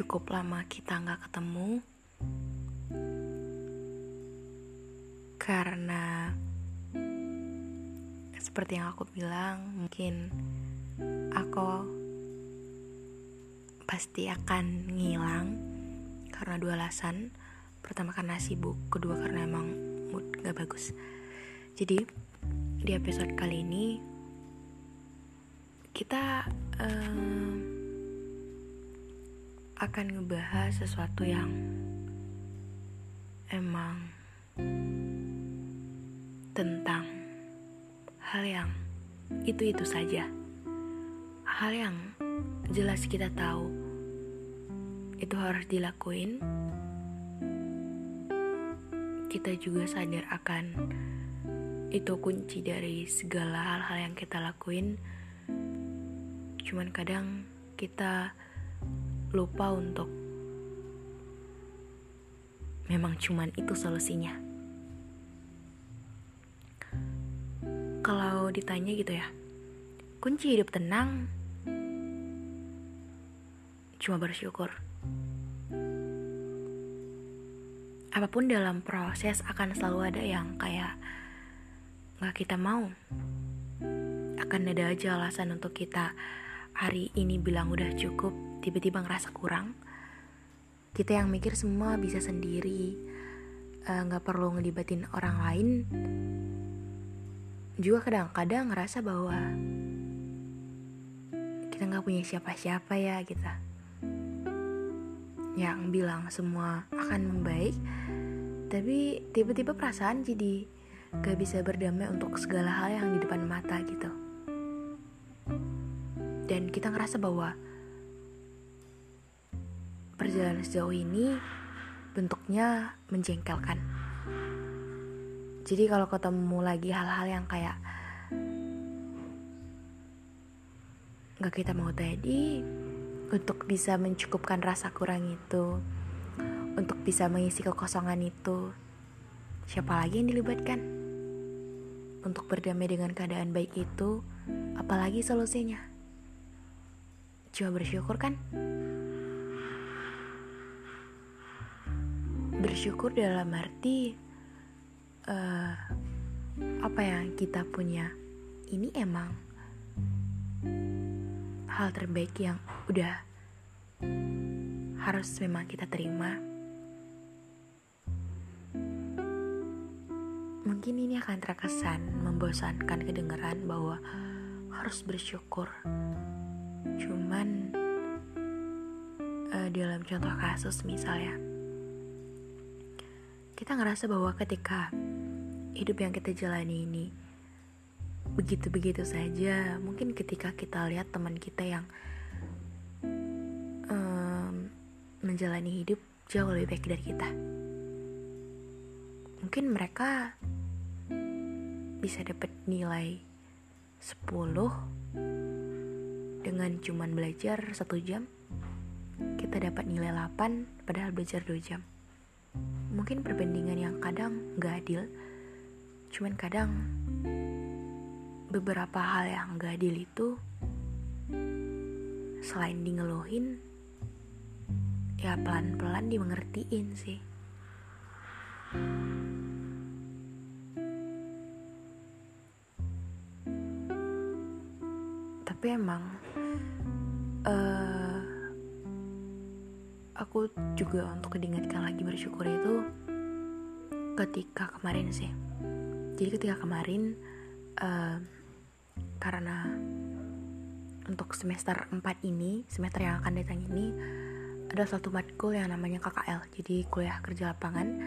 Cukup lama kita nggak ketemu. Karena seperti yang aku bilang mungkin aku pasti akan ngilang karena dua alasan. Pertama karena sibuk kedua karena emang mood gak bagus. Jadi di episode kali ini kita um, akan ngebahas sesuatu yang emang tentang hal yang itu-itu saja. Hal yang jelas kita tahu itu harus dilakuin. Kita juga sadar akan itu kunci dari segala hal-hal yang kita lakuin. Cuman kadang kita lupa untuk memang cuman itu solusinya. Kalau ditanya gitu ya, kunci hidup tenang cuma bersyukur. Apa pun dalam proses akan selalu ada yang kayak gak kita mau. Akan ada aja alasan untuk kita hari ini bilang udah cukup, tiba-tiba ngerasa kurang. Kita yang mikir semua bisa sendiri, eh, nggak perlu ngelibatin orang lain. Juga kadang-kadang ngerasa bahwa kita nggak punya siapa-siapa ya kita yang bilang semua akan membaik tapi tiba-tiba perasaan jadi gak bisa berdamai untuk segala hal yang di depan mata gitu dan kita ngerasa bahwa perjalanan sejauh ini bentuknya menjengkelkan jadi kalau ketemu lagi hal-hal yang kayak gak kita mau tadi untuk bisa mencukupkan rasa kurang itu, untuk bisa mengisi kekosongan itu. Siapa lagi yang dilibatkan? Untuk berdamai dengan keadaan baik itu, apalagi solusinya? Coba bersyukur kan? Bersyukur dalam arti uh, apa yang kita punya ini emang hal terbaik yang udah harus memang kita terima. Mungkin ini akan terkesan membosankan kedengaran bahwa harus bersyukur. Cuman uh, dalam contoh kasus misalnya, kita ngerasa bahwa ketika hidup yang kita jalani ini begitu-begitu saja. Mungkin ketika kita lihat teman kita yang um, menjalani hidup jauh lebih baik dari kita. Mungkin mereka bisa dapat nilai 10 dengan cuman belajar satu jam kita dapat nilai 8 padahal belajar 2 jam. Mungkin perbandingan yang kadang gak adil cuman kadang beberapa hal yang gak adil itu selain di ngeluhin ya pelan-pelan dimengertiin sih Tapi emang uh, aku juga untuk diingatkan lagi bersyukur itu ketika kemarin sih. Jadi ketika kemarin uh, karena untuk semester 4 ini, semester yang akan datang ini ada satu matkul yang namanya KKL. Jadi kuliah kerja lapangan.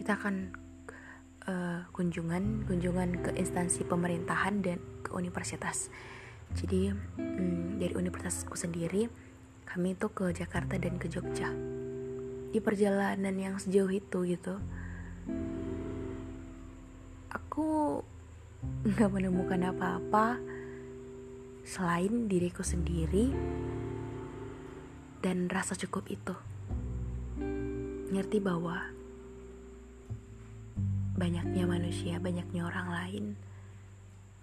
Kita akan uh, kunjungan kunjungan ke instansi pemerintahan dan ke universitas. Jadi hmm, dari universitasku sendiri kami itu ke Jakarta dan ke Jogja. Di perjalanan yang sejauh itu gitu, aku nggak menemukan apa-apa selain diriku sendiri dan rasa cukup itu. Ngerti bahwa banyaknya manusia, banyaknya orang lain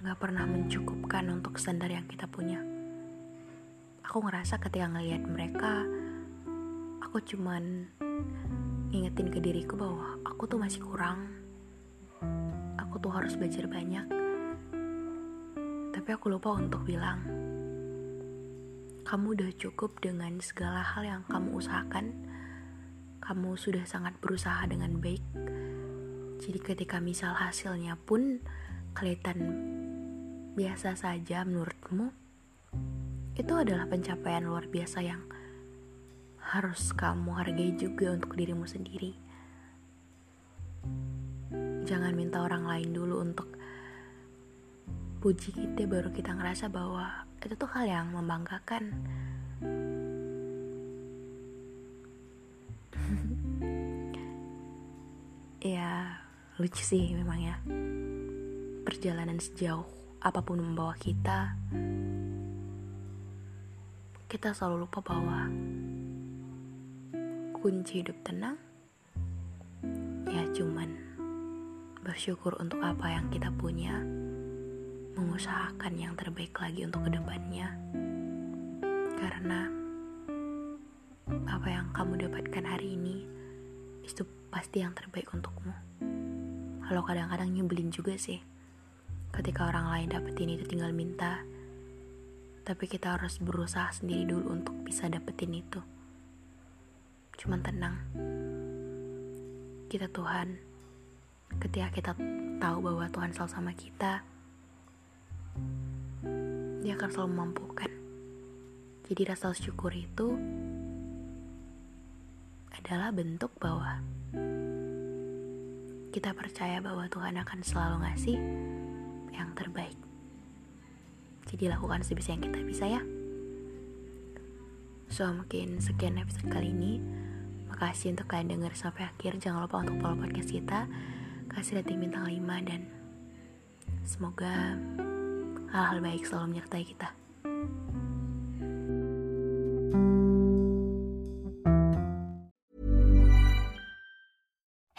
gak pernah mencukupkan untuk standar yang kita punya. Aku ngerasa ketika ngelihat mereka, aku cuman ngingetin ke diriku bahwa aku tuh masih kurang. Aku tuh harus belajar banyak. Tapi aku lupa untuk bilang, kamu udah cukup dengan segala hal yang kamu usahakan. Kamu sudah sangat berusaha dengan baik. Jadi ketika misal hasilnya pun kelihatan biasa saja menurutmu, itu adalah pencapaian luar biasa yang harus kamu hargai juga untuk dirimu sendiri. Jangan minta orang lain dulu untuk puji kita baru kita ngerasa bahwa itu tuh hal yang membanggakan. Ya lucu sih memang ya perjalanan sejauh apa pun membawa kita kita selalu lupa bahwa kunci hidup tenang ya cuman bersyukur untuk apa yang kita punya mengusahakan yang terbaik lagi untuk ke depannya. Karena apa yang kamu dapatkan hari ini itu pasti yang terbaik untukmu. Kalau kadang-kadang nyebelin juga sih ketika orang lain dapetin itu tinggal minta. Tapi kita harus berusaha sendiri dulu untuk bisa dapetin itu. Cuman tenang. Kita Tuhan ketika kita tahu bahwa Tuhan selalu sama kita dia akan selalu memampukan. Jadi rasa syukur itu adalah bentuk bahwa kita percaya bahwa Tuhan akan selalu ngasih yang terbaik. Jadi lakukan sebisa yang kita bisa ya. So mungkin sekian episode kali ini. Makasih untuk kalian denger sampai akhir. Jangan lupa untuk follow podcast kita. Kasih rating bintang 5 dan semoga hal-hal baik selalu menyertai kita.